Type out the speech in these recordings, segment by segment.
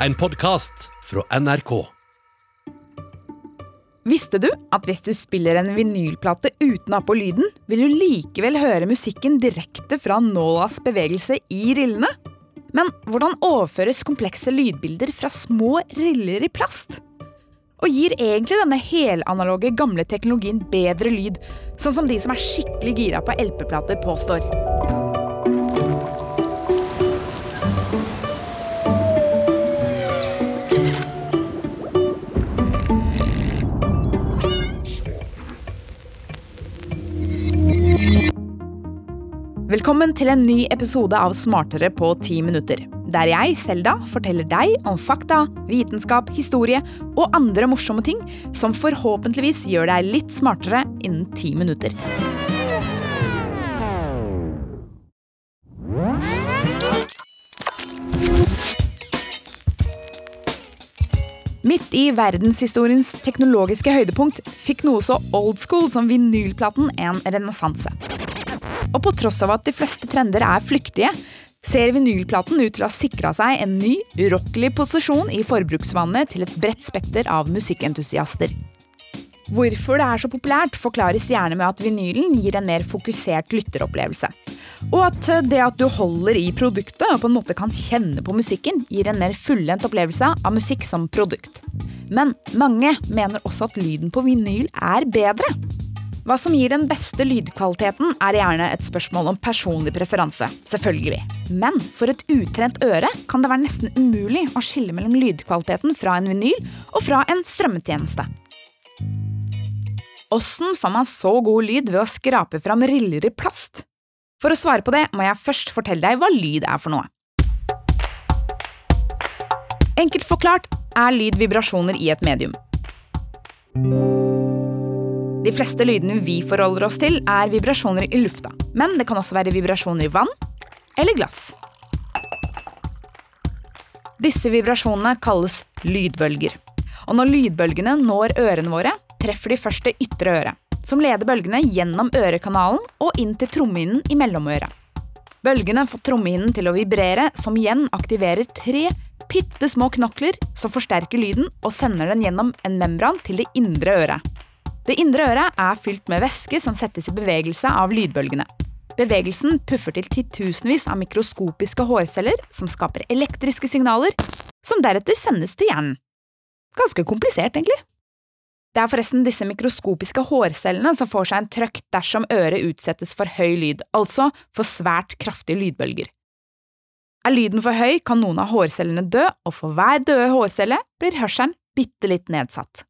En podkast fra NRK. Visste du at hvis du spiller en vinylplate uten å ha på lyden, vil du likevel høre musikken direkte fra nålas bevegelse i rillene? Men hvordan overføres komplekse lydbilder fra små riller i plast? Og gir egentlig denne helanaloge gamle teknologien bedre lyd, sånn som de som er skikkelig gira på LP-plater påstår? Velkommen til en ny episode av Smartere på ti minutter. Der jeg, Selda, forteller deg om fakta, vitenskap, historie og andre morsomme ting som forhåpentligvis gjør deg litt smartere innen ti minutter. Midt i verdenshistoriens teknologiske høydepunkt fikk noe så old school som vinylplaten en renessanse. Og på tross av at de fleste trender er flyktige, ser vinylplaten ut til å ha sikra seg en ny, urokkelig posisjon i forbruksvannet til et bredt spekter av musikkentusiaster. Hvorfor det er så populært, forklares gjerne med at vinylen gir en mer fokusert lytteropplevelse. Og at det at du holder i produktet og på en måte kan kjenne på musikken, gir en mer fullendt opplevelse av musikk som produkt. Men mange mener også at lyden på vinyl er bedre. Hva som gir den beste lydkvaliteten, er gjerne et spørsmål om personlig preferanse. selvfølgelig. Men for et utrent øre kan det være nesten umulig å skille mellom lydkvaliteten fra en vinyl og fra en strømmetjeneste. Åssen får man så god lyd ved å skrape fram riller i plast? For å svare på det må jeg først fortelle deg hva lyd er for noe. Enkelt forklart er lyd vibrasjoner i et medium. De fleste lydene vi forholder oss til, er vibrasjoner i lufta. Men det kan også være vibrasjoner i vann eller glass. Disse vibrasjonene kalles lydbølger. Og når lydbølgene når ørene våre, treffer de først det ytre øret, som leder bølgene gjennom ørekanalen og inn til trommehinnen i mellomøret. Bølgene får trommehinnen til å vibrere, som igjen aktiverer tre bitte små knokler som forsterker lyden og sender den gjennom en membran til det indre øret. Det indre øret er fylt med væske som settes i bevegelse av lydbølgene. Bevegelsen puffer til titusenvis av mikroskopiske hårceller som skaper elektriske signaler, som deretter sendes til hjernen. Ganske komplisert, egentlig. Det er forresten disse mikroskopiske hårcellene som får seg en trøkk dersom øret utsettes for høy lyd, altså for svært kraftige lydbølger. Er lyden for høy, kan noen av hårcellene dø, og for hver døde hårcelle blir hørselen bitte litt nedsatt.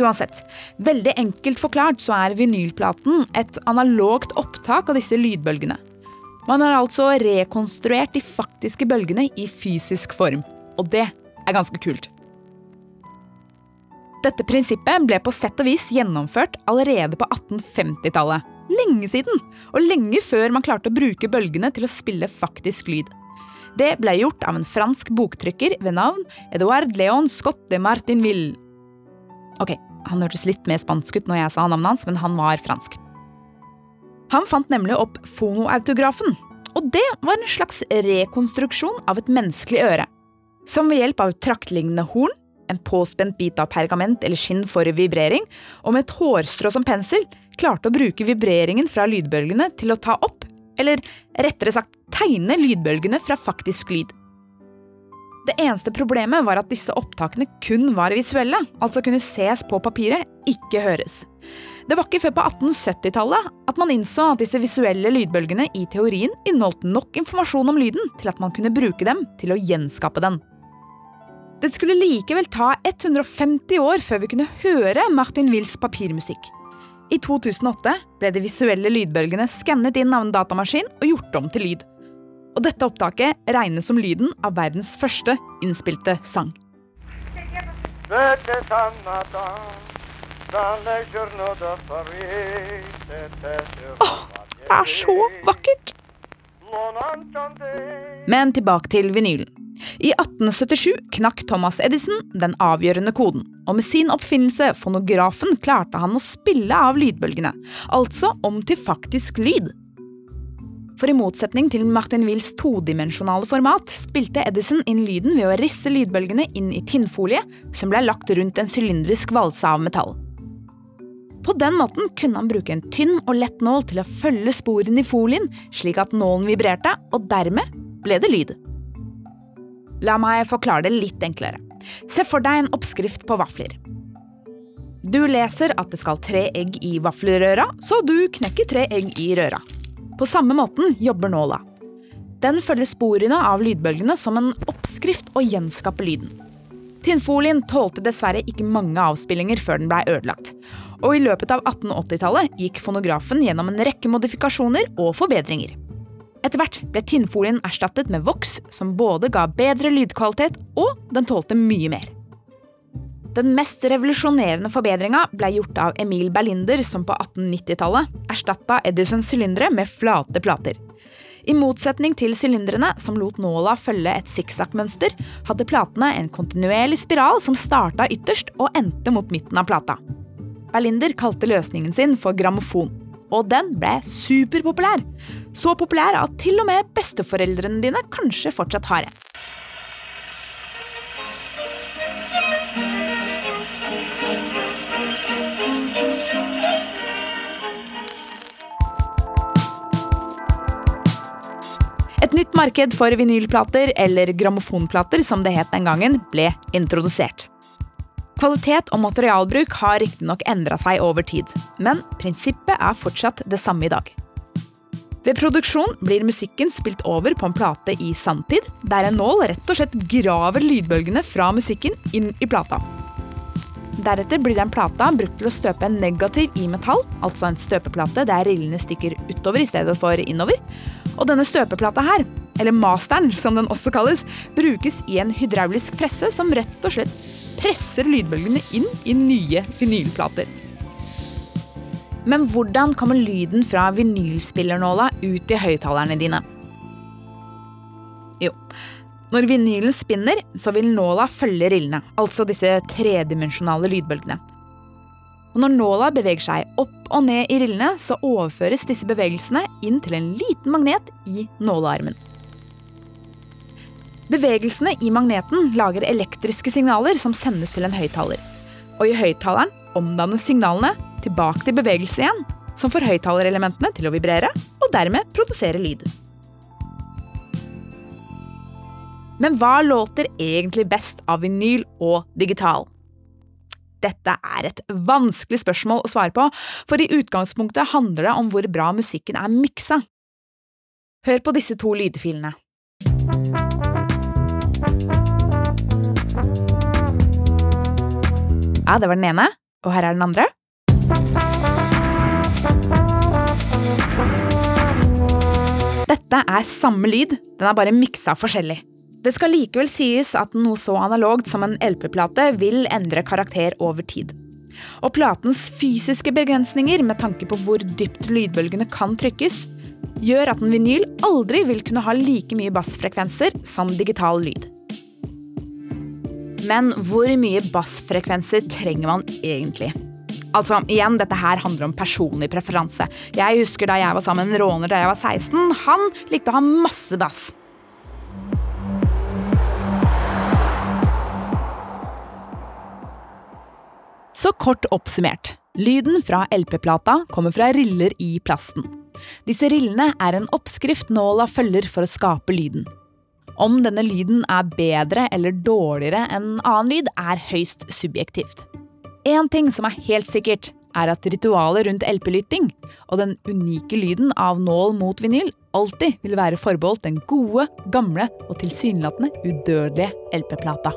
Uansett, veldig enkelt forklart så er vinylplaten et analogt opptak av disse lydbølgene. Man har altså rekonstruert de faktiske bølgene i fysisk form. Og det er ganske kult. Dette prinsippet ble på sett og vis gjennomført allerede på 1850-tallet. Lenge siden, og lenge før man klarte å bruke bølgene til å spille faktisk lyd. Det ble gjort av en fransk boktrykker ved navn Edouard Leon Scott de Martinville. Ok, han hørtes litt mer spansk ut når jeg sa navnet hans, men han var fransk. Han fant nemlig opp fonoautografen, og det var en slags rekonstruksjon av et menneskelig øre. Som ved hjelp av traktlignende horn, en påspent bit av pergament eller skinn for vibrering, og med et hårstrå som pensel, klarte å bruke vibreringen fra lydbølgene til å ta opp, eller rettere sagt tegne lydbølgene fra faktisk lyd. Det eneste problemet var at disse opptakene kun var visuelle, altså kunne ses på papiret, ikke høres. Det var ikke før på 1870-tallet at man innså at disse visuelle lydbølgene i teorien inneholdt nok informasjon om lyden til at man kunne bruke dem til å gjenskape den. Det skulle likevel ta 150 år før vi kunne høre Martin Wills papirmusikk. I 2008 ble de visuelle lydbølgene skannet inn av en datamaskin og gjort om til lyd. Og dette opptaket regnes som lyden av verdens første innspilte sang. Åh, det er så vakkert! Men tilbake til vinylen. I 1877 knakk Thomas Edison den avgjørende koden, og med sin oppfinnelse fonografen klarte han å spille av lydbølgene, altså om til faktisk lyd. For i motsetning til Martin Wills todimensjonale format spilte Edison inn lyden ved å risse lydbølgene inn i tinnfolie som ble lagt rundt en sylindrisk valse av metall. På den måten kunne han bruke en tynn og lett nål til å følge sporene i folien, slik at nålen vibrerte, og dermed ble det lyd. La meg forklare det litt enklere. Se for deg en oppskrift på vafler. Du leser at det skal tre egg i vaffelrøra, så du knekker tre egg i røra. På samme måten jobber nåla. Den følger sporene av lydbølgene som en oppskrift og gjenskaper lyden. Tinnfolien tålte dessverre ikke mange avspillinger før den blei ødelagt. Og i løpet av 1880-tallet gikk fonografen gjennom en rekke modifikasjoner og forbedringer. Etter hvert ble tinnfolien erstattet med voks, som både ga bedre lydkvalitet og den tålte mye mer. Den mest revolusjonerende forbedringa ble gjort av Emil Berlinder, som på 1890-tallet erstatta Edisons sylindere med flate plater. I motsetning til sylindrene, som lot nåla følge et sikksakk-mønster, hadde platene en kontinuerlig spiral som starta ytterst og endte mot midten av plata. Berlinder kalte løsningen sin for grammofon, og den ble superpopulær. Så populær at til og med besteforeldrene dine kanskje fortsatt har en. Et nytt marked for vinylplater, eller grammofonplater som det het den gangen, ble introdusert. Kvalitet og materialbruk har riktignok endra seg over tid, men prinsippet er fortsatt det samme i dag. Ved produksjon blir musikken spilt over på en plate i sanntid, der en nål rett og slett graver lydbølgene fra musikken inn i plata. Deretter blir den plata brukt til å støpe en negativ i metall, altså en støpeplate der rillene stikker utover i stedet for innover, og denne støpeplata her, eller masteren som den også kalles, brukes i en hydraulisk presse som rett og slett presser lydbølgene inn i nye vinylplater. Men hvordan kommer lyden fra vinylspillernåla ut i høyttalerne dine? Jo, når vinylen spinner, så vil nåla følge rillene, altså disse tredimensjonale lydbølgene. Og når nåla beveger seg opp og ned i rillene, så overføres disse bevegelsene inn til en liten magnet i nålearmen. Bevegelsene i magneten lager elektriske signaler som sendes til en høyttaler. Og i høyttaleren omdannes signalene tilbake til bevegelse igjen, som får høyttalerelementene til å vibrere og dermed produsere lyd. Men hva låter egentlig best av vinyl og digital? Dette er et vanskelig spørsmål å svare på, for i utgangspunktet handler det om hvor bra musikken er miksa. Hør på disse to lydfilene. Ja, det var den ene, og her er den andre. Dette er samme lyd, den er bare miksa forskjellig. Det skal likevel sies at noe så analogt som en LP-plate vil endre karakter over tid. Og platens fysiske begrensninger med tanke på hvor dypt lydbølgene kan trykkes, gjør at en vinyl aldri vil kunne ha like mye bassfrekvenser som digital lyd. Men hvor mye bassfrekvenser trenger man egentlig? Altså, igjen, Dette her handler om personlig preferanse. Jeg husker Da jeg var sammen med en råner da jeg var 16. Han likte å ha masse bass. Så kort oppsummert. Lyden fra LP-plata kommer fra riller i plasten. Disse rillene er en oppskrift nåla følger for å skape lyden. Om denne lyden er bedre eller dårligere enn annen lyd, er høyst subjektivt. Én ting som er helt sikkert, er at ritualet rundt LP-lytting og den unike lyden av nål mot vinyl alltid vil være forbeholdt den gode, gamle og tilsynelatende udødelige LP-plata.